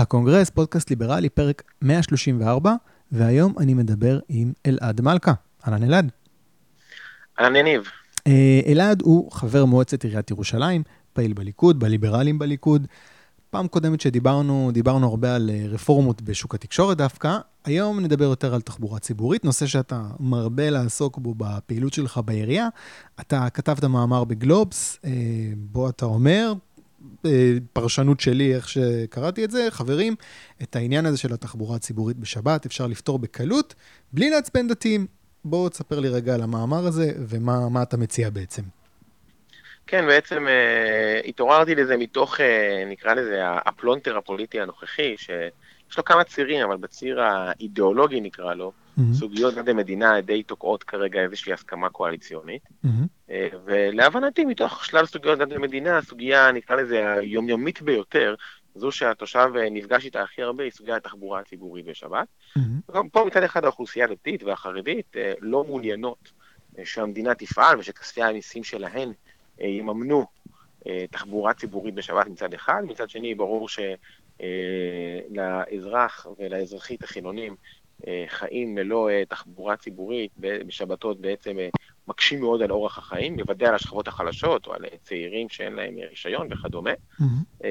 הקונגרס, פודקאסט ליברלי, פרק 134, והיום אני מדבר עם אלעד מלכא. אהלן אלעד. אהלן יניב. אה, אלעד הוא חבר מועצת עיריית ירושלים, פעיל בליכוד, בליברלים בליכוד. פעם קודמת שדיברנו, דיברנו הרבה על אה, רפורמות בשוק התקשורת דווקא. היום נדבר יותר על תחבורה ציבורית, נושא שאתה מרבה לעסוק בו בפעילות שלך בעירייה. אתה כתבת מאמר בגלובס, אה, בו אתה אומר, פרשנות שלי, איך שקראתי את זה, חברים, את העניין הזה של התחבורה הציבורית בשבת אפשר לפתור בקלות, בלי לעצבן דתיים. בוא תספר לי רגע על המאמר הזה, ומה אתה מציע בעצם. כן, בעצם אה, התעוררתי לזה מתוך, אה, נקרא לזה, הפלונטר הפוליטי הנוכחי, שיש לו כמה צירים, אבל בציר האידיאולוגי נקרא לו, mm-hmm. סוגיות דת מדינה די תוקעות כרגע איזושהי הסכמה קואליציונית. Mm-hmm. ולהבנתי, מתוך שלל סוגיות דת ומדינה, הסוגיה, נקרא לזה, היומיומית ביותר, זו שהתושב אה, נפגש איתה הכי הרבה, היא סוגיה התחבורה הציבורית בשבת. Mm-hmm. פה מצד אחד האוכלוסייה הדתית והחרדית אה, לא מעוניינות שהמדינה תפעל ושכספי המיסים שלהן יממנו תחבורה ציבורית בשבת מצד אחד, מצד שני ברור שלאזרח ולאזרחית החילונים חיים ללא תחבורה ציבורית בשבתות בעצם מקשים מאוד על אורח החיים, בוודאי על השכבות החלשות או על צעירים שאין להם רישיון וכדומה, mm-hmm.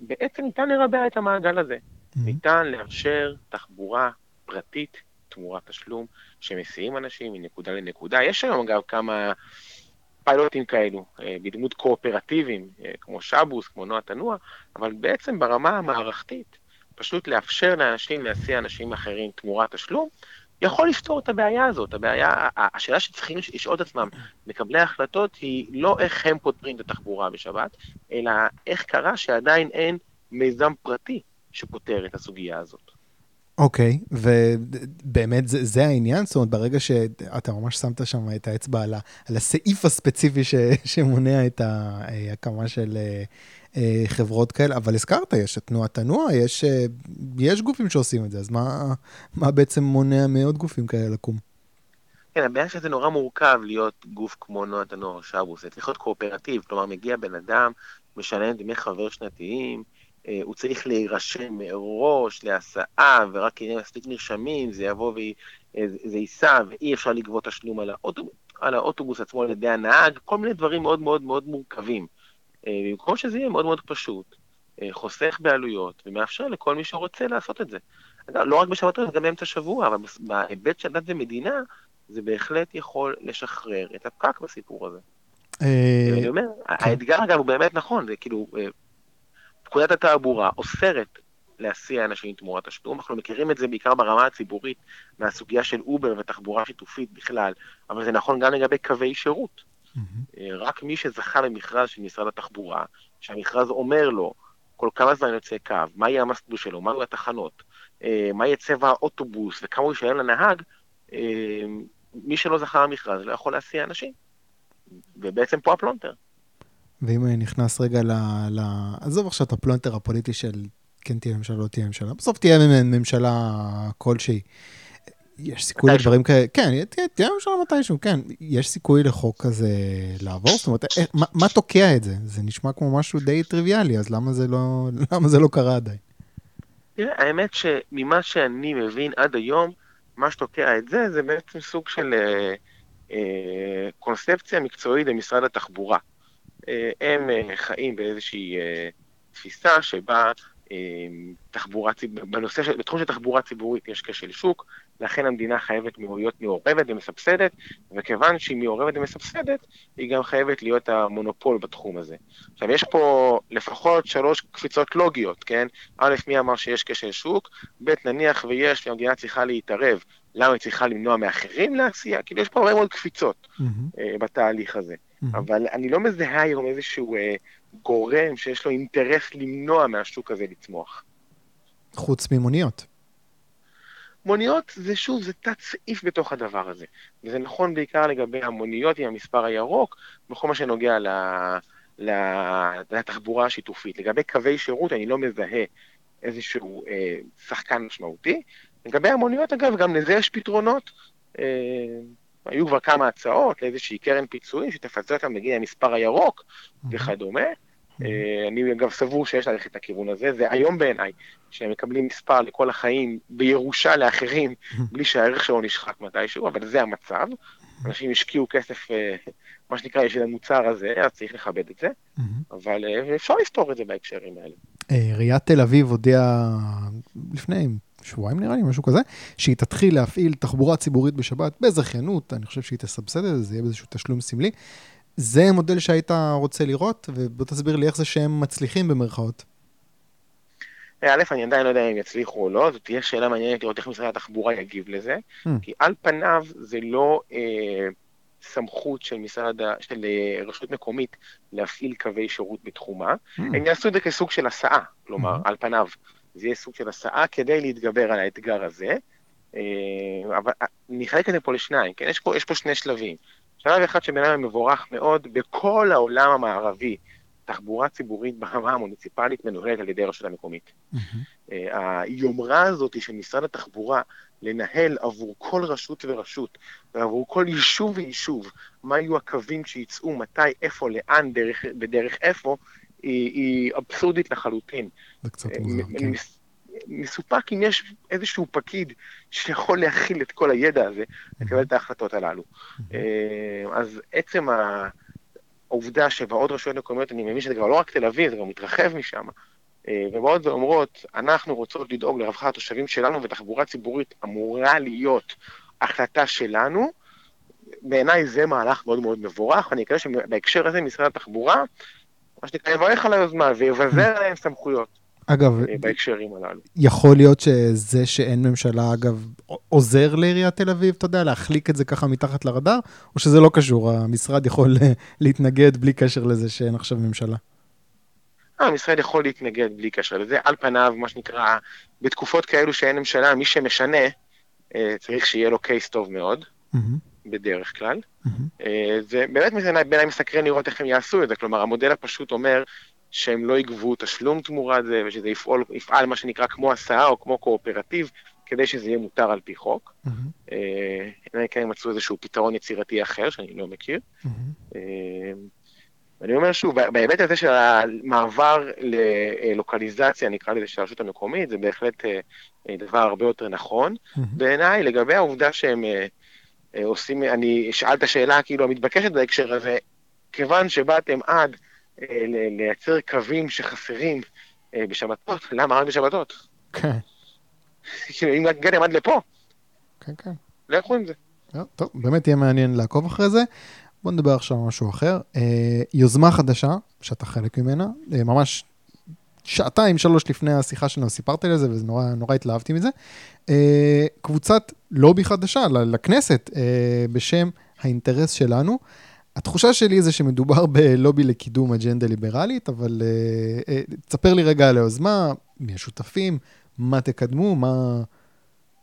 ובעצם ניתן לרבע את המעגל הזה. Mm-hmm. ניתן לאפשר תחבורה פרטית תמורת תשלום, שמסיעים אנשים מנקודה לנקודה. יש היום אגב כמה פיילוטים כאלו, אה, בדמות קואופרטיביים, אה, כמו שבוס, כמו נועה תנוע, אבל בעצם ברמה המערכתית, פשוט לאפשר לאנשים להסיע אנשים אחרים תמורת תשלום, יכול לפתור את הבעיה הזאת. הבעיה, השאלה שצריכים לשאול את עצמם, מקבלי ההחלטות, היא לא איך הם פותרים את התחבורה בשבת, אלא איך קרה שעדיין אין מיזם פרטי שפותר את הסוגיה הזאת. אוקיי, okay, ובאמת זה, זה העניין? זאת אומרת, ברגע שאתה ממש שמת שם את האצבע על, ה, על הסעיף הספציפי ש, שמונע את ההקמה של אה, חברות כאלה, אבל הזכרת, יש את תנועת תנועה, יש, אה, יש גופים שעושים את זה, אז מה, מה בעצם מונע מעוד גופים כאלה לקום? כן, הבעיה שזה נורא מורכב להיות גוף כמו תנועת הנוער שבוס, זה צריך להיות קואופרטיב, כלומר מגיע בן אדם, משלם דמי חבר שנתיים, אה, הוא צריך להירשם מראש להסעה, ורק אם מספיק נרשמים, זה יבוא וזה ייסע, ואי אפשר לגבות תשלום על על האוטובוס עצמו על ידי הנהג, כל מיני דברים מאוד מאוד מאוד מורכבים. אה, במקום שזה יהיה מאוד מאוד פשוט, אה, חוסך בעלויות, ומאפשר לכל מי שרוצה לעשות את זה. אגב, לא רק בשבתות, גם באמצע השבוע, אבל בהיבט של דת ומדינה, זה בהחלט יכול לשחרר את הפקק בסיפור הזה. אה, אני אומר, כן. האתגר אגב הוא באמת נכון, זה כאילו, פקודת התעבורה אוסרת להסיע אנשים תמורת תשלום, אנחנו מכירים את זה בעיקר ברמה הציבורית, מהסוגיה של אובר ותחבורה שיתופית בכלל, אבל זה נכון גם לגבי קווי שירות. Mm-hmm. רק מי שזכה במכרז של משרד התחבורה, שהמכרז אומר לו כל כמה זמן יוצא קו, מה יהיה המסלול שלו, מה יהיו התחנות, אה, מה יהיה צבע האוטובוס וכמה הוא ישלם לנהג, אה, מי שלא זכה במכרז לא יכול להסיע אנשים. ובעצם פה הפלונטר. ואם נכנס רגע ל... ל... עזוב עכשיו את הפלונטר הפוליטי של כן תהיה ממשלה, לא תהיה ממשלה, בסוף תהיה ממשלה כלשהי. יש סיכוי לדברים כאלה, כן, תהיה ממשלה מתישהו, כן. יש סיכוי לחוק כזה לעבור? זאת אומרת, אה, מה, מה תוקע את זה? זה נשמע כמו משהו די טריוויאלי, אז למה זה לא, למה זה לא קרה עדיין? תראה, האמת שממה שאני מבין עד היום, מה שתוקע את זה, זה בעצם סוג של אה, אה, קונספציה מקצועית במשרד התחבורה. אה, הם אה, חיים באיזושהי אה, תפיסה שבה תחבורה בנושא בתחום של תחבורה ציבורית יש כשל שוק, לכן המדינה חייבת להיות מעורבת ומסבסדת, וכיוון שהיא מעורבת ומסבסדת, היא גם חייבת להיות המונופול בתחום הזה. עכשיו, יש פה לפחות שלוש קפיצות לוגיות, כן? א', מי אמר שיש כשל שוק? ב', נניח ויש, והמדינה צריכה להתערב, למה היא צריכה למנוע מאחרים להסיע? כאילו, יש פה הרבה מאוד קפיצות mm-hmm. בתהליך הזה. Mm-hmm. אבל אני לא מזהה היום איזשהו... Uh, גורם שיש לו אינטרס למנוע מהשוק הזה לצמוח. חוץ ממוניות. מוניות זה שוב, זה תת סעיף בתוך הדבר הזה. וזה נכון בעיקר לגבי המוניות עם המספר הירוק, בכל מה שנוגע ל... לתחבורה השיתופית. לגבי קווי שירות אני לא מזהה איזשהו אה, שחקן משמעותי. לגבי המוניות, אגב, גם לזה יש פתרונות. אה, היו כבר כמה הצעות לאיזושהי קרן פיצויים שתפצה אותם בגין המספר הירוק וכדומה. אה, אני אגב סבור שיש ללכת לכיוון הזה, זה היום בעיניי, שהם מקבלים מספר לכל החיים בירושה לאחרים, בלי שהערך שלו נשחק מתישהו, אבל זה המצב. אנשים השקיעו כסף, אה, מה שנקרא, יש את המוצר הזה, אז צריך לכבד את זה, אבל אה, אפשר לפתור את זה בהקשרים האלה. עיריית תל אביב הודיעה לפני שבועיים נראה לי, משהו כזה, שהיא תתחיל להפעיל תחבורה ציבורית בשבת בזכיינות, אני חושב שהיא תסבסד את זה, זה יהיה באיזשהו תשלום סמלי. זה מודל שהיית רוצה לראות, ובוא תסביר לי איך זה שהם מצליחים במרכאות. א', אני עדיין לא יודע אם יצליחו או לא, זאת תהיה שאלה מעניינת לראות איך משרד התחבורה יגיב לזה, hmm. כי על פניו זה לא אה, סמכות של משרד, של אה, רשות מקומית להפעיל קווי שירות בתחומה, hmm. הם יעשו את זה כסוג של הסעה, כלומר, hmm. על פניו זה יהיה סוג של הסעה כדי להתגבר על האתגר הזה, אה, אבל אה, נחלק את זה פה לשניים, כן? יש פה, יש פה שני שלבים. שלב אחד שבעיניי מבורך מאוד, בכל העולם המערבי, תחבורה ציבורית ברמה המוניציפלית מנוהלת על ידי הרשות המקומית. Mm-hmm. היומרה הזאת של משרד התחבורה לנהל עבור כל רשות ורשות, ועבור כל יישוב ויישוב, מה יהיו הקווים שיצאו, מתי, איפה, לאן, דרך, בדרך איפה, היא, היא אבסורדית לחלוטין. זה קצת אה, מוזר, כן. מסופק אם יש איזשהו פקיד שיכול להכיל את כל הידע הזה, לקבל את ההחלטות הללו. אה, אז עצם העובדה שבעוד רשויות מקומיות, אני מבין שזה כבר לא רק תל אביב, זה גם מתרחב משם, אה, ובאות ואומרות, אנחנו רוצות לדאוג לרווחת התושבים שלנו, ותחבורה ציבורית אמורה להיות החלטה שלנו, בעיניי זה מהלך מאוד מאוד מבורך, ואני מקווה שבהקשר הזה משרד התחבורה, מה שנקרא, יברך על היוזמה ויבזר עליהם סמכויות. אגב, אה, בהקשרים הללו. יכול להיות שזה שאין ממשלה, אגב, עוזר לעיריית תל אביב, אתה יודע, להחליק את זה ככה מתחת לרדאר, או שזה לא קשור, המשרד יכול אה, להתנגד בלי קשר לזה שאין עכשיו ממשלה? אה, המשרד יכול להתנגד בלי קשר לזה. על פניו, מה שנקרא, בתקופות כאלו שאין ממשלה, מי שמשנה, צריך שיהיה לו קייס טוב מאוד. Mm-hmm. בדרך כלל. Mm-hmm. זה באמת בעיניי מסקרן לראות איך הם יעשו את זה, כלומר המודל הפשוט אומר שהם לא יגבו תשלום תמורת זה, ושזה יפעול, יפעל מה שנקרא כמו הסעה או כמו קואופרטיב, כדי שזה יהיה מותר על פי חוק. Mm-hmm. אלא אם כן הם מצאו איזשהו פתרון יצירתי אחר, שאני לא מכיר. Mm-hmm. ואני אומר שוב, בהיבט הזה של המעבר ללוקליזציה, נקרא לזה, של הרשות המקומית, זה בהחלט דבר הרבה יותר נכון. Mm-hmm. בעיניי, לגבי העובדה שהם עושים, אני אשאל את השאלה כאילו המתבקשת בהקשר הזה, כיוון שבאתם עד אה, לייצר קווים שחסרים אה, בשבתות, למה רק בשבתות? כן. כאילו, אם הגעתם עד לפה, כן, כן. לכו עם זה. אה, טוב, באמת יהיה מעניין לעקוב אחרי זה. בוא נדבר עכשיו על משהו אחר. יוזמה חדשה, שאתה חלק ממנה, ממש שעתיים, שלוש לפני השיחה שלנו סיפרת לי על זה, ונורא התלהבתי מזה. קבוצת לובי חדשה לכנסת, בשם האינטרס שלנו. התחושה שלי זה שמדובר בלובי לקידום אג'נדה ליברלית, אבל uh, תספר לי רגע על היוזמה, מי השותפים, מה תקדמו, מה...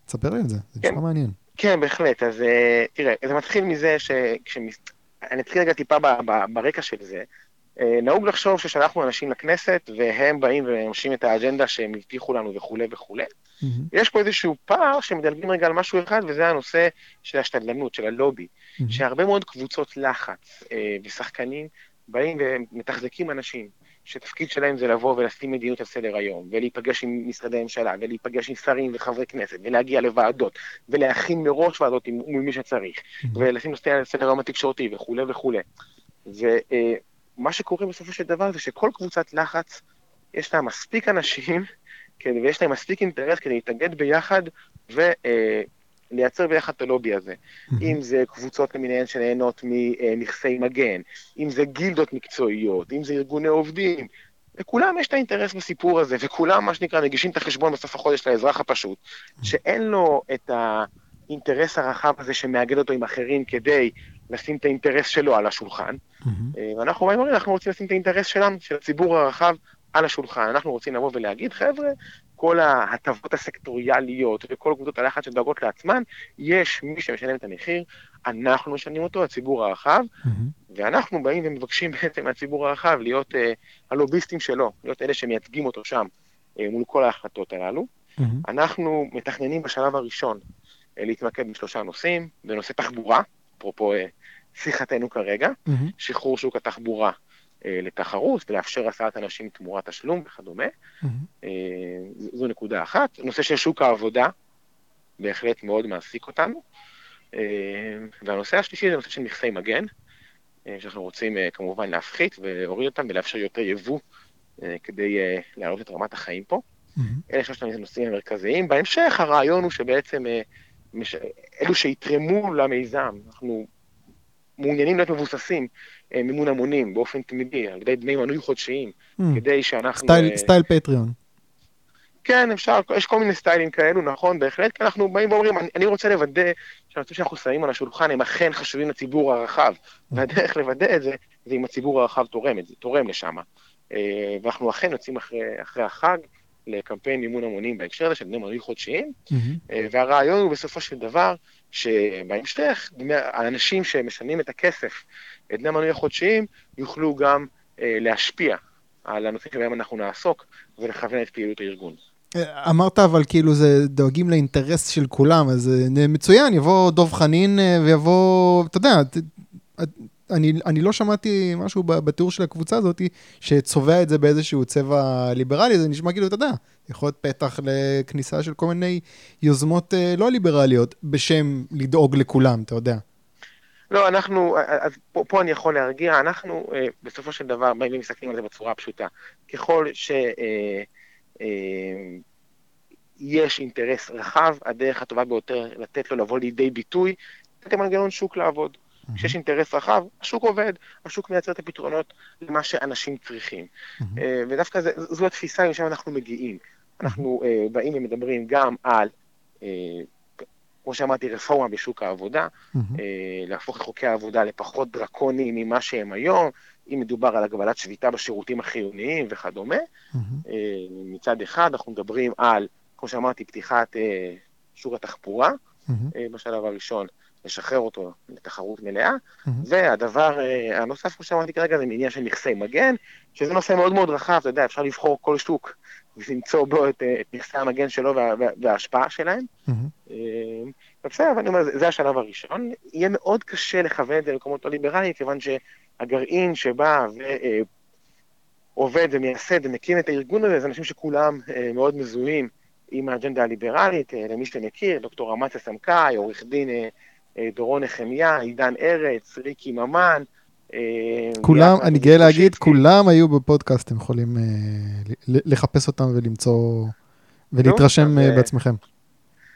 תספר לי על זה, זה כן. נשמע מעניין. כן, בהחלט. אז תראה, זה מתחיל מזה ש... אני אתחיל רגע טיפה ברקע של זה. Uh, נהוג לחשוב ששלחנו אנשים לכנסת, והם באים וממשים את האג'נדה שהם הבטיחו לנו וכולי וכולי. Mm-hmm. יש פה איזשהו פער שמדלגים רגע על משהו אחד, וזה הנושא של השתדלנות, של הלובי. Mm-hmm. שהרבה מאוד קבוצות לחץ אה, ושחקנים באים ומתחזקים אנשים, שתפקיד שלהם זה לבוא ולשים מדיניות על סדר היום, ולהיפגש עם משרדי ממשלה, ולהיפגש עם שרים וחברי כנסת, ולהגיע לוועדות, ולהכין מראש ועדות עם, עם מי שצריך, mm-hmm. ולשים נושא על סדר היום התקשורתי וכולי וכולי. ומה אה, שקורה בסופו של דבר זה שכל קבוצת לחץ, יש לה מספיק אנשים, כן, ויש להם מספיק אינטרס כדי להתאגד ביחד ולייצר אה, ביחד את הלובי הזה. אם זה קבוצות למיניהן שנהנות מנכסי מגן, אם זה גילדות מקצועיות, אם זה ארגוני עובדים, לכולם יש את האינטרס בסיפור הזה, וכולם, מה שנקרא, מגישים את החשבון בסוף החודש לאזרח הפשוט. שאין לו את האינטרס הרחב הזה שמאגד אותו עם אחרים כדי לשים את האינטרס שלו על השולחן. Mm-hmm. ואנחנו אומרים, אנחנו רוצים לשים את האינטרס שלנו, של הציבור הרחב, על השולחן. אנחנו רוצים לבוא ולהגיד, חבר'ה, כל ההטבות הסקטוריאליות וכל קבוצות הלחץ שדואגות לעצמן, יש מי שמשלם את המחיר, אנחנו משלמים אותו, הציבור הרחב, mm-hmm. ואנחנו באים ומבקשים בעצם מהציבור הרחב להיות uh, הלוביסטים שלו, להיות אלה שמייצגים אותו שם uh, מול כל ההחלטות הללו. Mm-hmm. אנחנו מתכננים בשלב הראשון uh, להתמקד בשלושה נושאים, בנושא תחבורה, אפרופו uh, שיחתנו כרגע, mm-hmm. שחרור שוק התחבורה אה, לתחרות ולאפשר הסעת אנשים תמורת תשלום וכדומה. מהמם. אה, זו נקודה אחת. נושא של שוק העבודה, בהחלט מאוד מעסיק אותנו. אה, והנושא השלישי זה נושא של נכסי מגן, אה, שאנחנו רוצים אה, כמובן להפחית ולהוריד אותם ולאפשר יותר יבוא אה, כדי אה, להעלות את רמת החיים פה. מהמם. אלה שלושת הנושאים המרכזיים. בהמשך הרעיון הוא שבעצם אה. אלו שיתרמו למיזם, אנחנו מעוניינים להיות מבוססים, אה, מימון המונים באופן תמידי, על ידי דמי מנוי חודשיים, מהמם. כדי שאנחנו... סטייל- אה, סטייל פטריון. כן, אפשר, יש כל מיני סטיילים כאלו, נכון, בהחלט, כי אנחנו באים ואומרים, אני, אני רוצה לוודא שהנושאים שאנחנו שמים על השולחן הם אכן חשובים לציבור הרחב, והדרך לוודא את זה, זה אם הציבור הרחב תורם את זה, תורם לשם. אה, ואנחנו אכן יוצאים אחרי, אחרי החג לקמפיין מימון המונים בהקשר הזה של דמי מנוי חודשיים. אה, והרעיון הוא בסופו של דבר, שבהמשך, האנשים שמשלמים את הכסף, את דמי המנוי החודשיים, יוכלו גם אה, להשפיע על הנושאים שבהם אנחנו נעסוק, ולכוון את פעילות הארגון. אמרת אבל כאילו זה דואגים לאינטרס של כולם, אז אה, מצוין, יבוא דב חנין אה, ויבוא, אתה יודע, אני, אני לא שמעתי משהו בתיאור של הקבוצה הזאת שצובע את זה באיזשהו צבע ליברלי, זה נשמע כאילו, אתה יודע, יכול להיות פתח לכניסה של כל מיני יוזמות אה, לא ליברליות בשם לדאוג לכולם, אתה יודע. לא, אנחנו, אז פה, פה אני יכול להרגיע, אנחנו אה, בסופו של דבר באים ומסתכלים על זה בצורה פשוטה. ככל שיש אה, אה, אינטרס רחב, הדרך הטובה ביותר לתת לו לבוא לידי ביטוי, לתת למנגנון שוק לעבוד. כשיש אינטרס רחב, השוק עובד, השוק מייצר את הפתרונות למה שאנשים צריכים. אה, ודווקא זה, זו התפיסה משם אנחנו מגיעים. אנחנו אה, באים ומדברים גם על, אה, כמו שאמרתי, רפורמה בשוק העבודה. אה, להפוך את חוקי העבודה לפחות דרקוניים ממה שהם היום, אם מדובר על הגבלת שביתה בשירותים החיוניים וכדומה. אה, מצד אחד, אנחנו מדברים על, כמו שאמרתי, פתיחת שוק התחבורה. אה, בשלב הראשון, לשחרר אותו לתחרות מלאה. מהמם. והדבר אה, הנוסף, כמו שאמרתי כרגע, זה עניין של נכסי מגן, שזה נושא מאוד מאוד רחב, אתה יודע, אפשר לבחור כל שוק ולמצוא בו את, אה, את נכסי המגן שלו וה, וה, וההשפעה שלהם. אה, בסדר, אבל אני אומר, זה, השלב הראשון. יהיה מאוד קשה לכוון את זה למקומות לא ליברליים, כיוון שהגרעין שבא ועובד ומייסד ומקים את הארגון הזה, זה אנשים שכולם אה, מאוד מזוהים עם האג'נדה הליברלית. אה, למי שמכיר, דוקטור אמציה סמכאי, עורך דין דורון נחמיה, עידן ארץ, ריקי ממן. אה, כולם, אני גאה להגיד. כולם היו בפודקאסט, אתם יכולים אה, לחפש אותם ולמצוא, ולהתרשם אה, אה, בעצמכם.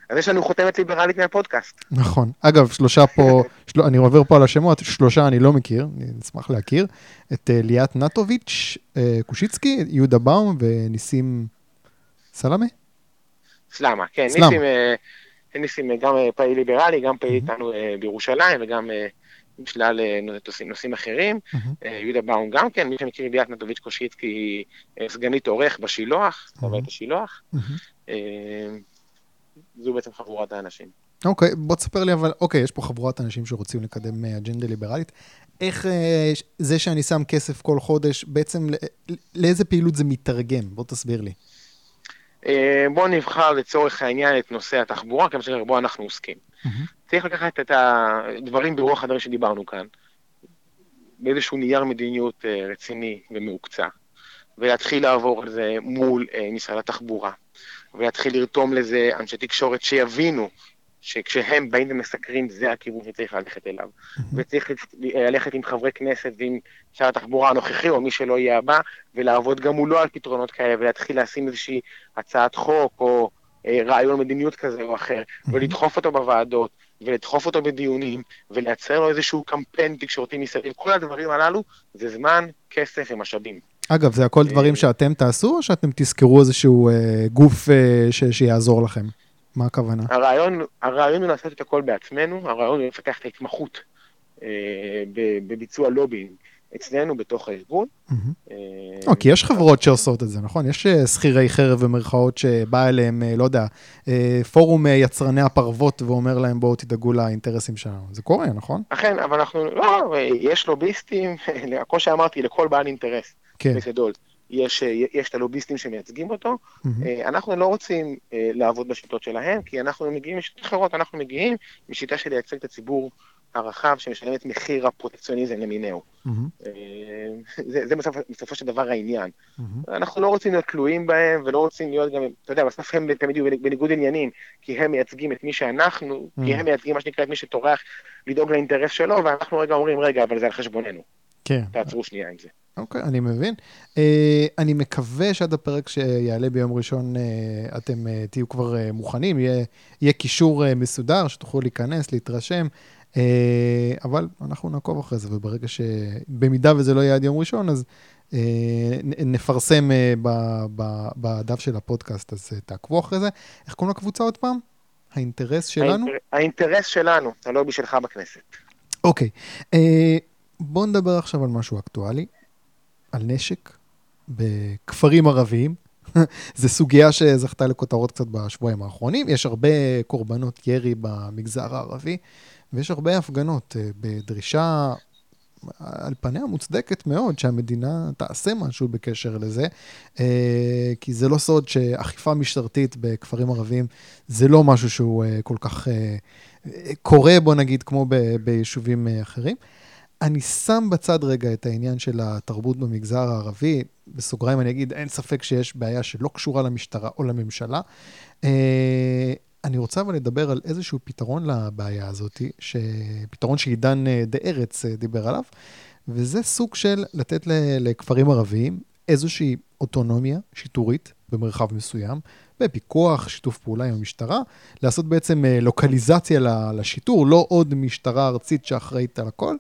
אז יש לנו חותמת ליברלית מהפודקאסט. נכון. אגב, שלושה פה, של... אני עובר פה על השמות, שלושה אני לא מכיר, אני אשמח להכיר. את אה, ליאת נטוביץ', אה, קושיצקי, יהודה באום וניסים סלמה. סלמה, כן, סלמה. ניסים, אה, ניסים אה, גם אה, פעיל ליברלי, גם פעיל איתנו אה, בירושלים וגם בשלל אה, נושאים, נושאים אחרים. אה, יהודה באום גם כן, מי שמכיר ליאת נטוביץ' קושיצקי היא סגנית עורך בשילוח, מהמם. חוויית השילוח. אה, זו בעצם חבורת האנשים. אוקיי, בוא תספר לי, אבל אוקיי, יש פה חבורת אנשים שרוצים לקדם אג'נדה ליברלית. איך זה שאני שם כסף כל חודש, בעצם לאיזה פעילות זה מתרגם? בוא תסביר לי. אה, בואו נבחר לצורך העניין את נושא התחבורה, כמה שבו אנחנו עוסקים. מהמם. צריך לקחת את הדברים ברוח הדברים שדיברנו כאן, באיזשהו נייר מדיניות אה, רציני ומעוקצע, ולהתחיל לעבור על זה מול אה, משרד התחבורה, ולהתחיל לרתום לזה אנשי תקשורת שיבינו שכשהם באים ומסקרים זה הכיוון שצריך ללכת אליו. וצריך ללכת עם חברי כנסת ועם שר התחבורה הנוכחי או מי שלא יהיה הבא, ולעבוד גם מולו על פתרונות כאלה, ולהתחיל לשים איזושהי הצעת חוק או אה, רעיון מדיניות כזה או אחר, ולדחוף אותו בוועדות, ולדחוף אותו בדיונים, ולייצר לו איזשהו קמפיין תקשורתי מסביב. כל הדברים הללו זה זמן, כסף ומשאבים. אגב, זה הכל דברים שאתם תעשו, או שאתם תזכרו איזשהו אה, גוף אה, ש- שיעזור לכם? מה הכוונה? הרעיון, הרעיון הוא לעשות את הכל בעצמנו, הרעיון הוא לפתח את ההתמחות אה, בביצוע לובינג אצלנו בתוך הארגון. מהמם. אה, כי יש חברות שעושות את זה, נכון? יש אה, שכירי חרב במרכאות שבא אליהם, אה, לא יודע, אה, פורום יצרני הפרוות ואומר להם, בואו תדאגו לאינטרסים שלנו. זה קורה, נכון? אכן, אבל אנחנו, לא, יש לוביסטים, כמו שאמרתי, לכל בעל אינטרס כן. בגדול. יש, אה, יש את הלוביסטים שמייצגים אותו. אה, אנחנו לא רוצים אה, לעבוד בשיטות שלהם, כי אנחנו מגיעים משיטות אחרות, אנחנו מגיעים משיטה של לייצג את הציבור הרחב שמשלם את מחיר הפרוטקציוניזם למיניהו. אה, זה, זה בסופ, בסופו של דבר העניין. מהמם. אנחנו לא רוצים להיות תלויים בהם, ולא רוצים להיות גם, אתה יודע, בסוף הם תמיד יהיו בניגוד עניינים, כי הם מייצגים את מי שאנחנו, כי Mm. הם מייצגים מה שנקרא את מי שטורח לדאוג לאינטרס שלו, ואנחנו רגע אומרים, רגע, אבל זה על חשבוננו, כן, תעצרו שנייה עם זה. אוקיי, אני מבין. אה, אני מקווה שעד הפרק שיעלה ביום ראשון אה, אתם אה, תהיו כבר מוכנים, יהיה, יהיה קישור מסודר שתוכלו להיכנס, להתרשם, אבל אנחנו נעקוב אחרי זה, וברגע ש... במידה וזה לא יהיה עד יום ראשון, אז נפרסם בדף של הפודקאסט, אז תעקבו אחרי זה. איך קוראים לקבוצה עוד פעם? האינטרס שלנו? האינטר- האינטרס שלנו, הלובי שלך בכנסת. אוקיי, בואו נדבר עכשיו על משהו אקטואלי, על נשק בכפרים ערביים. זו סוגיה שזכתה לכותרות קצת בשבועיים האחרונים. יש הרבה קורבנות ירי במגזר הערבי, ויש הרבה הפגנות אה, בדרישה על פניה מוצדקת מאוד שהמדינה תעשה משהו בקשר לזה, אה, כי זה לא סוד שאכיפה משטרתית בכפרים ערביים זה לא משהו שהוא אה, כל כך קורה, בוא נגיד, כמו ביישובים אחרים. אני שם בצד רגע את העניין של התרבות במגזר הערבי, בסוגריים אני אגיד, אין ספק שיש בעיה שלא קשורה למשטרה או לממשלה. אה, אני רוצה אבל לדבר על איזשהו פתרון לבעיה הזאת, ש... פתרון שעידן אה, דה ארץ אה, דיבר עליו, וזה סוג של לתת לכפרים ערביים איזושהי אוטונומיה שיטורית במרחב מסוים, בפיקוח, שיתוף פעולה עם המשטרה, לעשות בעצם אה, לוקליזציה לשיטור, לא עוד משטרה ארצית שאחראית על הכל.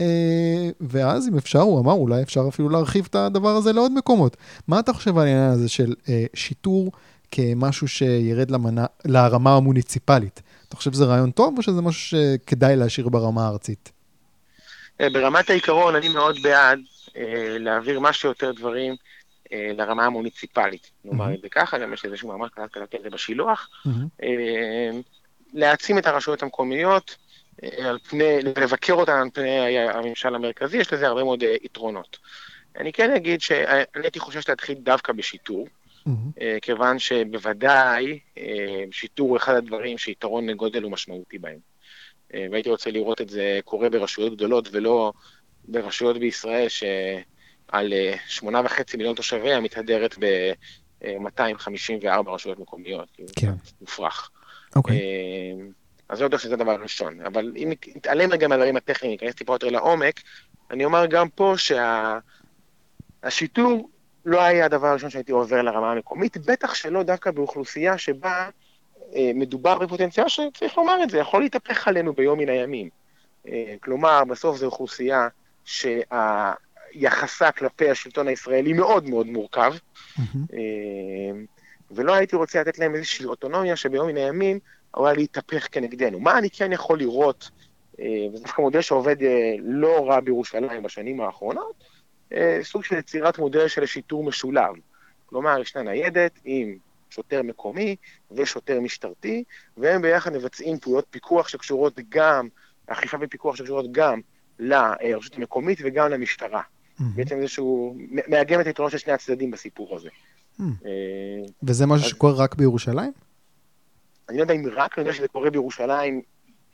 אה, ואז אם אפשר, הוא אמר, אולי אפשר אפילו להרחיב את הדבר הזה לעוד מקומות. מה אתה חושב על העניין הזה של אה, שיטור כמשהו שירד למנה, לרמה המוניציפלית? אתה חושב שזה רעיון טוב, או שזה משהו שכדאי להשאיר ברמה הארצית? ברמת העיקרון, אני מאוד בעד להעביר מה שיותר דברים לרמה המוניציפלית. נאמר. את זה ככה, גם יש איזשהו מאמר קלט קלט כזה בשילוח. אה, להעצים את הרשויות המקומיות, אה, על פני, לבקר אותן על פני הממשל המרכזי, יש לזה הרבה מאוד אה, יתרונות. אני כן אגיד שאני הייתי חושש להתחיל דווקא בשיטור, אה, כיוון שבוודאי אה, שיטור הוא אחד הדברים שיתרון לגודל הוא משמעותי בהם. אה, והייתי רוצה לראות את זה קורה ברשויות גדולות ולא ברשויות בישראל שעל אה, שמונה וחצי מיליון תושביה מתהדרת ב-254 רשויות מקומיות. כאילו, כן. זה מופרך. אוקיי. אה, אז לא יודע שזה הדבר הראשון. אבל אם נתעלם רגע מהדברים הטכניים, ניכנס טיפה יותר לעומק, אני אומר גם פה שהשיטור לא היה הדבר הראשון שהייתי עובר לרמה המקומית, בטח שלא דווקא באוכלוסייה שבה אה, מדובר בפוטנציאל שצריך לומר את זה, יכול להתהפך עלינו ביום מן הימים. אה, כלומר, בסוף זו אוכלוסייה שהיחסה כלפי השלטון הישראלי מאוד מאוד מורכב, אה, ולא הייתי רוצה לתת להם איזושהי אוטונומיה שביום מן הימים אמורה להתהפך כנגדנו. מה אני כן יכול לראות, אה, וזה דווקא מודל שעובד אה, לא רע בירושלים בשנים האחרונות, אה, סוג של יצירת מודל של שיטור משולב. כלומר, ישנה ניידת עם שוטר מקומי ושוטר משטרתי, והם ביחד מבצעים פעולות פיקוח שקשורות גם, אכיפה ופיקוח שקשורות גם לרשות המקומית וגם למשטרה. מהמם. בעצם איזשהו, מאגם את היתרונות של שני הצדדים בסיפור הזה. מהמם. אה, וזה משהו אז- שקורה רק בירושלים? אני לא יודע אם רק, אני יודע שזה קורה בירושלים,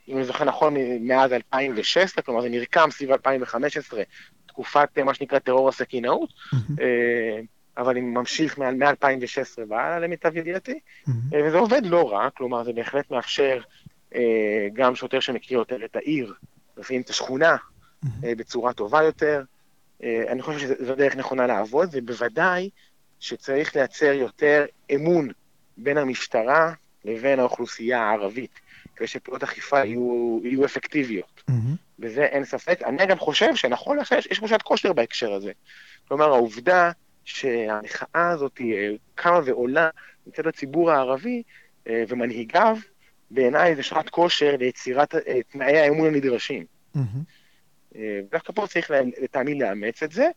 אם אני זוכר נכון, מאז 2016, כלומר זה נרקם סביב 2015, תקופת אה, מה שנקרא טרור הסכינאות, מהמם, אה, אבל אני ממשיך מ-2016 והלאה למיטב ידיעתי, אה, וזה עובד לא רע, כלומר זה בהחלט מאפשר גם שוטר שמכיר יותר את העיר, לפעמים את השכונה. אה, בצורה טובה יותר. אה, אני חושב שזו דרך נכונה לעבוד, ובוודאי שצריך לייצר יותר אמון בין המשטרה לבין האוכלוסייה הערבית, כדי שפעולות אכיפה יהיו, יהיו אפקטיביות. מהמם, בזה אין ספק. אני גם חושב שנכון לך, יש, שעת כושר בהקשר הזה. כלומר, העובדה שהמחאה הזאת אה, קמה ועולה מצד הציבור הערבי אה, ומנהיגיו, בעיניי זה שעת כושר ליצירת תנאי האמון הנדרשים. מהמם. אה, דווקא פה צריך לטעמי לאמץ את זה.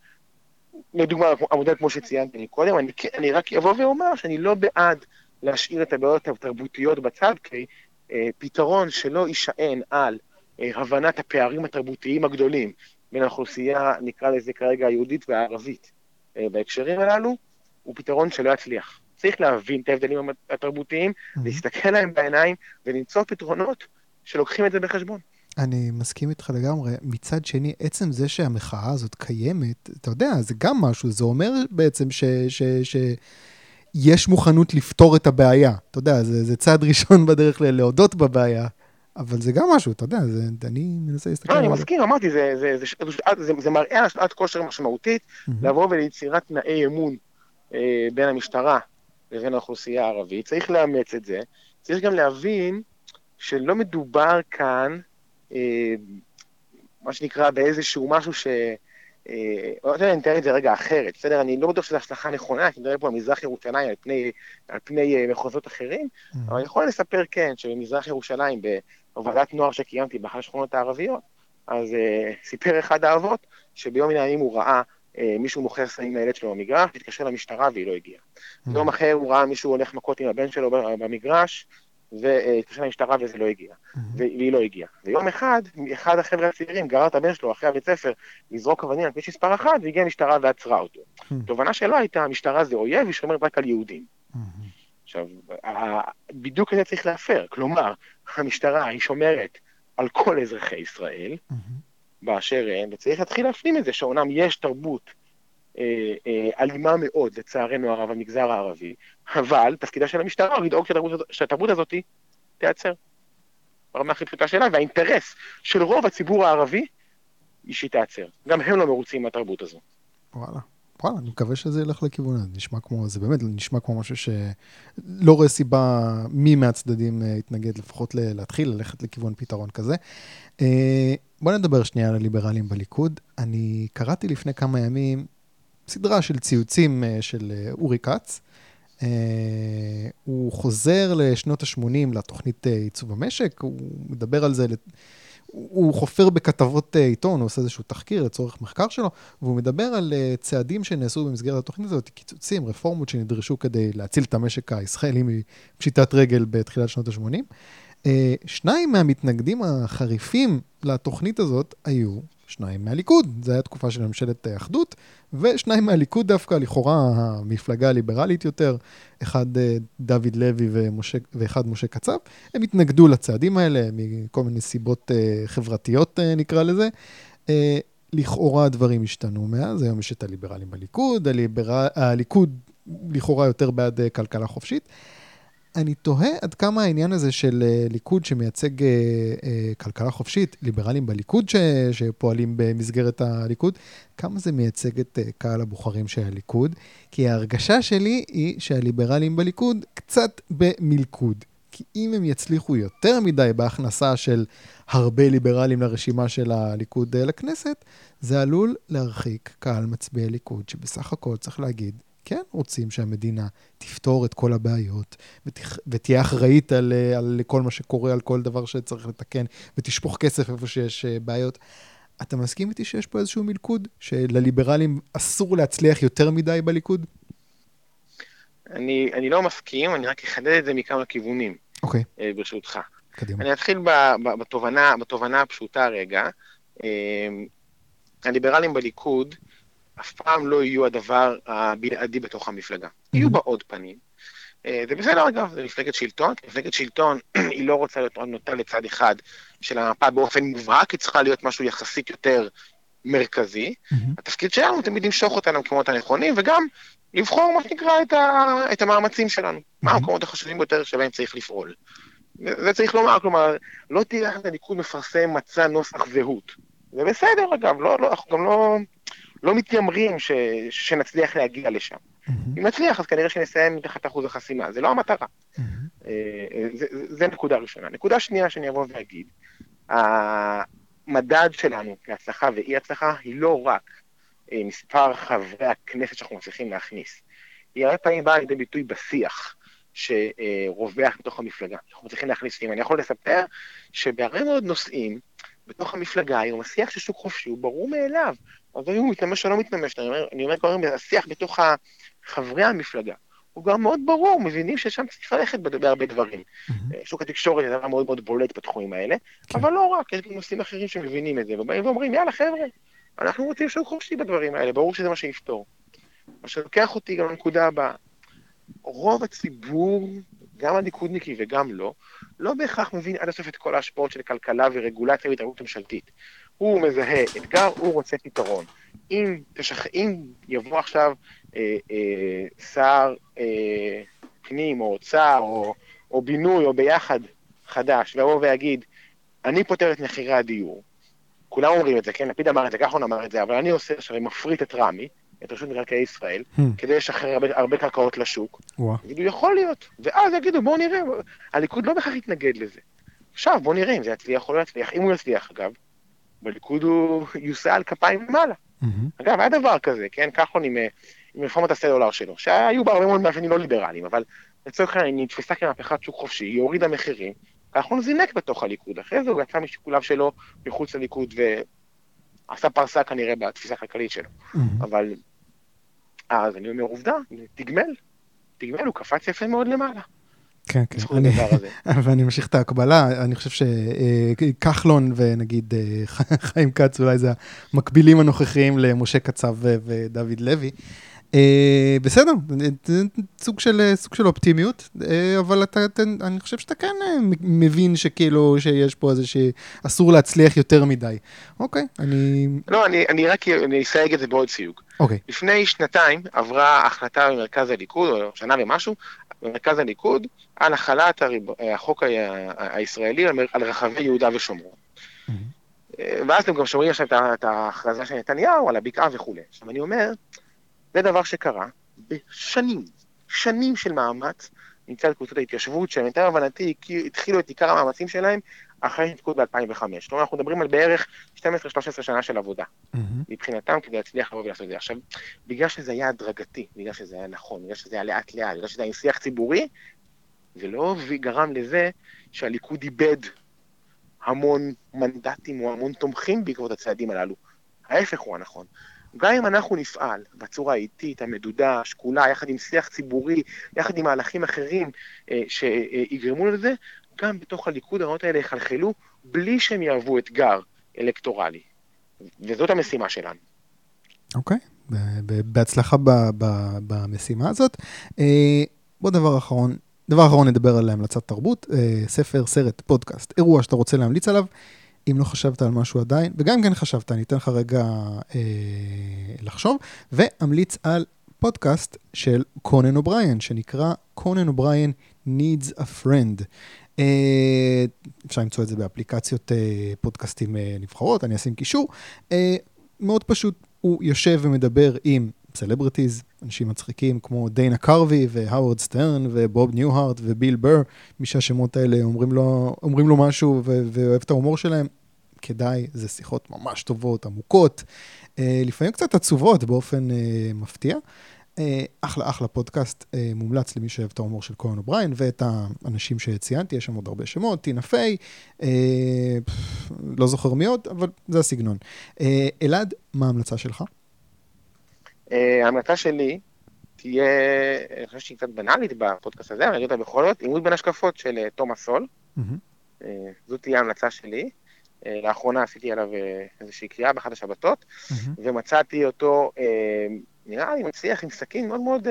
לדוגמה, המודל כמו שציינתי קודם, אני, כן- אני רק אבוא ואומר שאני לא בעד להשאיר את הבעיות התרבותיות בצד, כי אה, פתרון שלא יישען על אה, הבנת הפערים התרבותיים הגדולים בין האוכלוסייה, נקרא לזה כרגע היהודית והערבית אה, בהקשרים הללו, הוא פתרון שלא יצליח. צריך להבין את ההבדלים התרבותיים, מהמם. להסתכל להם בעיניים ולמצוא פתרונות שלוקחים את זה בחשבון. אני מסכים איתך לגמרי. מצד שני, עצם זה שהמחאה הזאת קיימת, אתה יודע, זה גם משהו, זה אומר בעצם ש... ש, ש יש מוכנות לפתור את הבעיה. אתה יודע, זה, זה צעד ראשון בדרך להודות בבעיה, אבל זה גם משהו, אתה יודע, זה, אני מנסה להסתכל לא, על זה. אני מסכים, אמרתי, זה, זה, זה, זה, זה, זה מראה על שעת כושר משמעותית, mm-hmm. לבוא וליצירת תנאי אמון אה, בין המשטרה לבין האוכלוסייה הערבית. צריך לאמץ את זה. צריך גם להבין שלא מדובר כאן, מה שנקרא, באיזשהו משהו ש... אה, אני אתאר את זה רגע אחרת, בסדר? אני לא בטוח שזו השלכה נכונה, כי אני מדבר פה על מזרח ירושלים על פני, על פני אה, מחוזות אחרים, mm-hmm. אבל אני יכול לספר, כן, שבמזרח ירושלים, בהובלת נוער שקיימתי באחת השכונות הערביות, אז uh, סיפר אחד האבות שביום מן הימים הוא ראה uh, מישהו מוכר סמים לילד שלו במגרש, התקשר למשטרה והיא לא הגיעה. Mm-hmm. יום אחר הוא ראה מישהו הולך מכות עם הבן שלו במגרש, והתקשר למשטרה וזה לא הגיע. והיא לא הגיעה. ויום אחד, אחד החבר'ה הצעירים גרר את הבן שלו אחרי הבית ספר לזרוק אבנים על כביש מספר אחת, והגיעה המשטרה ועצרה אותו. Mm-hmm. תובנה שלו הייתה, המשטרה זה אויב, היא שומרת רק על יהודים. עכשיו, בדיוק הזה צריך להפר, כלומר, המשטרה היא שומרת על כל אזרחי ישראל, באשר הם, וצריך להתחיל להפנים את זה, שאומנם יש תרבות אלימה מאוד, לצערנו הרב, במגזר הערבי, אבל תפקידה של המשטרה הוא לדאוג שהתרבות הזאת תיעצר. ברמה הכי פשוטה שלה, והאינטרס של רוב הציבור הערבי היא שהיא תיעצר. גם הם לא מרוצים מהתרבות הזו. וואלה. וואלה, אני מקווה שזה ילך לכיוון הזה. נשמע כמו, זה באמת נשמע כמו משהו שלא רואה סיבה מי מהצדדים אה, יתנגד, לפחות להתחיל ללכת לכיוון פתרון כזה. בוא נדבר שנייה על הליברלים בליכוד. אני קראתי לפני כמה ימים סדרה של ציוצים אה, של אה, אורי כץ. Uh, הוא חוזר לשנות ה-80 לתוכנית uh, עיצוב המשק, הוא מדבר על זה, הוא חופר בכתבות uh, עיתון, הוא עושה איזשהו תחקיר לצורך מחקר שלו, והוא מדבר על uh, צעדים שנעשו במסגרת התוכנית הזאת, קיצוצים, רפורמות שנדרשו כדי להציל את המשק הישראלי מפשיטת רגל בתחילת שנות ה-80. Uh, שניים מהמתנגדים החריפים לתוכנית הזאת היו שניים מהליכוד, זו הייתה תקופה של ממשלת אחדות, ושניים מהליכוד דווקא, לכאורה המפלגה הליברלית יותר, אחד אה, דוד לוי ומשה, ואחד משה קצב, הם התנגדו לצעדים האלה מכל מיני סיבות uh, חברתיות נקרא לזה. לכאורה הדברים השתנו מאז, היום יש את הליברלים בליכוד, הליבר... הליכוד לכאורה יותר בעד כלכלה חופשית. אני תוהה עד כמה העניין הזה של uh, ליכוד שמייצג uh, uh, כלכלה חופשית, ליברלים בליכוד ש, שפועלים במסגרת הליכוד, כמה זה מייצג את קהל הבוחרים של הליכוד, כי ההרגשה שלי היא שהליברלים בליכוד קצת במלכוד. כי אם הם יצליחו יותר מדי בהכנסה של הרבה ליברלים לרשימה של הליכוד לכנסת, זה עלול להרחיק קהל מצביעי ליכוד, שבסך הכל צריך להגיד, כן רוצים שהמדינה תפתור את כל הבעיות, ותח, ותהיה אחראית על, על כל מה שקורה, על כל דבר שצריך לתקן, ותשפוך כסף איפה שיש אה, בעיות. אתה מסכים איתי שיש פה איזשהו מלכוד, שלליברלים אסור להצליח יותר מדי בליכוד? אני, אני לא מסכים, אני רק אחדד את זה מכמה כיוונים, אוקיי. Okay. אה, ברשותך. קדימה. אני אתחיל ב, ב, בתובנה, בתובנה הפשוטה רגע. אה, הליברלים בליכוד, אף פעם לא יהיו הדבר הבלעדי בתוך המפלגה. Mm-hmm. יהיו בה עוד פנים. אה, זה בסדר אגב, זה מפלגת שלטון, מפלגת שלטון היא לא רוצה להיות נוטה לצד אחד של המפה באופן מובהק, היא צריכה להיות משהו יחסית יותר מרכזי. Mm-hmm. התפקיד שלנו הוא תמיד למשוך אותה למקומות הנכונים, וגם לבחור מה שנקרא את, ה... את המאמצים שלנו, mm-hmm. מה המקומות החשובים ביותר שבהם צריך לפעול. זה צריך לומר, כלומר, לא לך את הליכוד מפרסם מצע נוסח זהות. זה בסדר אגב, לא, לא, אנחנו גם לא... לא מתיימרים ש, שנצליח להגיע לשם. Mm-hmm. אם נצליח, אז כנראה שנסיים מתחת אחוז החסימה, זה לא המטרה. Mm-hmm. זה, זה נקודה ראשונה. נקודה שנייה שאני אבוא ואגיד, המדד שלנו להצלחה ואי הצלחה היא לא רק אה, מספר חברי הכנסת שאנחנו מצליחים להכניס, היא הרבה פעמים באה לידי ביטוי בשיח. שרווח בתוך המפלגה. אנחנו צריכים להכניס, אם אני יכול לספר, שבהרבה מאוד נושאים, בתוך המפלגה היום, השיח של שוק חופשי הוא ברור מאליו. אז אם הוא מתממש או לא מתממש, אני אומר, אני אומר כל הזמן, השיח בתוך חברי המפלגה, הוא גם מאוד ברור, מבינים ששם צריך ללכת בהרבה דברים. Mm-hmm. שוק התקשורת זה דבר מאוד מאוד בולט בתחומים האלה, כן. אבל לא רק, יש גם נושאים אחרים שמבינים את זה, ובאים ואומרים, יאללה חבר'ה, אנחנו רוצים שוק חופשי בדברים האלה, ברור שזה מה שיפתור. מה שלוקח אותי גם לנקודה הבאה, רוב הציבור גם הליכודניקי וגם לא, לא בהכרח מבין עד הסוף את כל ההשפעות של כלכלה ורגולציה והתערבות ממשלתית. הוא מזהה אתגר, הוא רוצה פתרון. אם, תשכ... אם יבוא עכשיו אה, אה, שר אה, פנים או אוצר או, או בינוי או ביחד חדש, ויבוא ויגיד, אני פותר את מחירי הדיור, כולם אומרים את זה, כן, לפיד אמר את זה, כחלון אמר את זה, אבל אני עושה עכשיו, מפריט את רמ"י, את רשות מקרקעי ישראל, hmm. כדי לשחרר הרבה, הרבה קרקעות לשוק. יגידו, יכול להיות. ואז יגידו, בואו נראה, הליכוד לא בהכרח יתנגד לזה. עכשיו, בואו נראה אם זה יצליח או לא יצליח. אם הוא יצליח, אגב, בליכוד הוא יוסע על כפיים למעלה. Mm-hmm. אגב, היה דבר כזה, כן, כחלון עם, אה, עם רפורמת הסלולר שלו, שהיו בה הרבה מאוד מאפיינים לא ליברליים, אבל לצורך העניין היא נתפסה כמהפכת שוק חופשי, היא הורידה מחירים, כחלון זינק בתוך הליכוד. אחרי זה הוא יצא משיקוליו שלו מחוץ לליכוד ועשה פרסה כנראה בתפיסה הכלכלית שלו. Mm-hmm. אבל אז אני אומר, עובדה, תגמל. תגמל, הוא קפץ יפה מאוד למעלה. כן, כן, אני, ואני אמשיך את ההקבלה, אני חושב שכחלון ונגיד אה, חיים כץ, אולי זה המקבילים הנוכחיים למשה קצב ודוד לוי. אה, בסדר, סוג של, סוג של אופטימיות, אה, אבל אתה, אתה, אני חושב שאתה כן אה, מבין שכאילו, שיש פה איזה שאסור להצליח יותר מדי. אוקיי, אני... לא, אני, אני רק אני אסייג את זה בעוד סיוג. אוקיי. לפני שנתיים עברה החלטה במרכז הליכוד, או שנה ומשהו, במרכז הליכוד, על החלת הריב, החוק ה, הישראלי על, רחבי יהודה ושומרון. ואז אתם גם שומעים עכשיו את ההכרזה של נתניהו על הבקעה וכולי. עכשיו אני אומר, זה דבר שקרה בשנים, שנים של מאמץ מצד קבוצות ההתיישבות, שלמיטב הבנתי התחילו את עיקר המאמצים שלהם אחרי התפקוד ב-2005. כלומר, אנחנו מדברים על בערך 12-13 שנה של עבודה, mm-hmm. מבחינתם, כדי להצליח לבוא ולעשות את זה. עכשיו, בגלל שזה היה הדרגתי, בגלל שזה היה נכון, בגלל שזה היה לאט-לאט, בגלל שזה היה עם שיח ציבורי, זה לא גרם לזה שהליכוד איבד המון מנדטים או המון תומכים בעקבות הצעדים הללו. ההפך הוא הנכון. גם אם אנחנו נפעל בצורה האיטית, המדודה, השקולה, יחד עם שיח ציבורי, יחד עם מהלכים אחרים אה, שיגרמו לזה, גם בתוך הליכוד הרעיונות האלה יחלחלו בלי שהם יהוו אתגר אלקטורלי. וזאת המשימה שלנו. אוקיי, okay. בהצלחה במשימה הזאת. אה, בוא דבר אחרון, דבר אחרון נדבר על המלצת תרבות, אה, ספר, סרט, פודקאסט, אירוע שאתה רוצה להמליץ עליו. אם לא חשבת על משהו עדיין, וגם אם כן חשבת, אני אתן לך רגע אה, לחשוב, ואמליץ על פודקאסט של קונן אובריין, שנקרא Conan O'Brien Needs a Friend. אה, אפשר למצוא את זה באפליקציות אה, פודקאסטים אה, נבחרות, אני אשים קישור. אה, מאוד פשוט, הוא יושב ומדבר עם celebrities, אנשים מצחיקים כמו דיינה קרווי והאוורד סטרן ובוב ניוהארט וביל בר, מי שהשמות האלה אומרים לו, אומרים לו משהו ו- ואוהב את ההומור שלהם, כדאי, זה שיחות ממש טובות, עמוקות, אה, לפעמים קצת עצובות באופן אה, מפתיע. אה, אחלה אחלה פודקאסט, אה, מומלץ למי שאוהב את ההומור של קונן אובריין ואת האנשים שציינתי, יש שם עוד הרבה שמות, טינה פיי, אה, לא זוכר מי עוד, אבל זה הסגנון. אה, אלעד, מה ההמלצה שלך? אה, ההמלצה שלי תהיה, אני חושב שהיא קצת בנאלית בפודקאסט הזה, אבל אני אגיד אותה בכל זאת, עימות בין השקפות של אה, תומאס סול. אה, זאת תהיה ההמלצה שלי. לאחרונה עשיתי עליו איזושהי קריאה באחת השבתות, ומצאתי אותו, נראה לי מצליח עם סכין מאוד מאוד,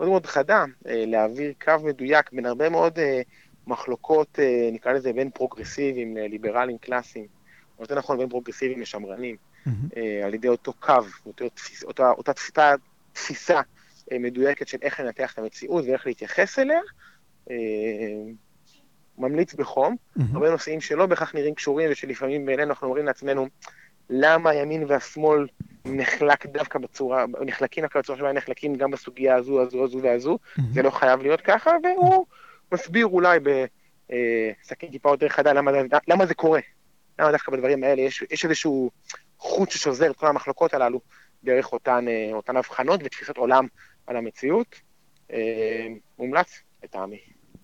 מאוד, מאוד חדה, להעביר קו מדויק בין הרבה מאוד מחלוקות, נקרא לזה בין פרוגרסיביים לליברלים קלאסיים, או יותר נכון בין פרוגרסיביים לשמרנים. אה, על ידי אותו קו, אותו תפיס, אותה, אותה תפיסה, תפיסה אה, מדויקת של איך לנתח את המציאות ואיך להתייחס אליה. אה, ממליץ בחום. הרבה נושאים שלא בהכרח נראים קשורים ושלפעמים בעינינו אנחנו אומרים לעצמנו, למה הימין והשמאל נחלק דווקא בצורה, נחלקים דווקא בצורה שבה נחלקים גם בסוגיה הזו, הזו, הזו והזו. זה לא חייב להיות ככה, והוא מסביר אולי בסכין טיפה יותר חדה למה, למה זה קורה. למה דווקא בדברים האלה יש, יש איזשהו חוט ששוזר את כל המחלוקות הללו דרך אותן, אה, אותן הבחנות ותפיסות עולם על המציאות. אה, מומלץ, לטעמי.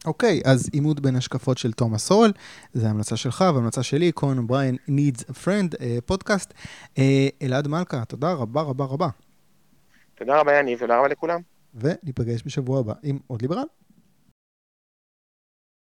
אוקיי, okay, אז עימות בין השקפות של תומאס סול, זו המלצה שלך והמלצה שלי, קורן בריין needs a friend, פודקאסט. אלעד מלכה, תודה רבה רבה רבה. תודה רבה יניב, תודה רבה לכולם. וניפגש בשבוע הבא עם עוד ליברל.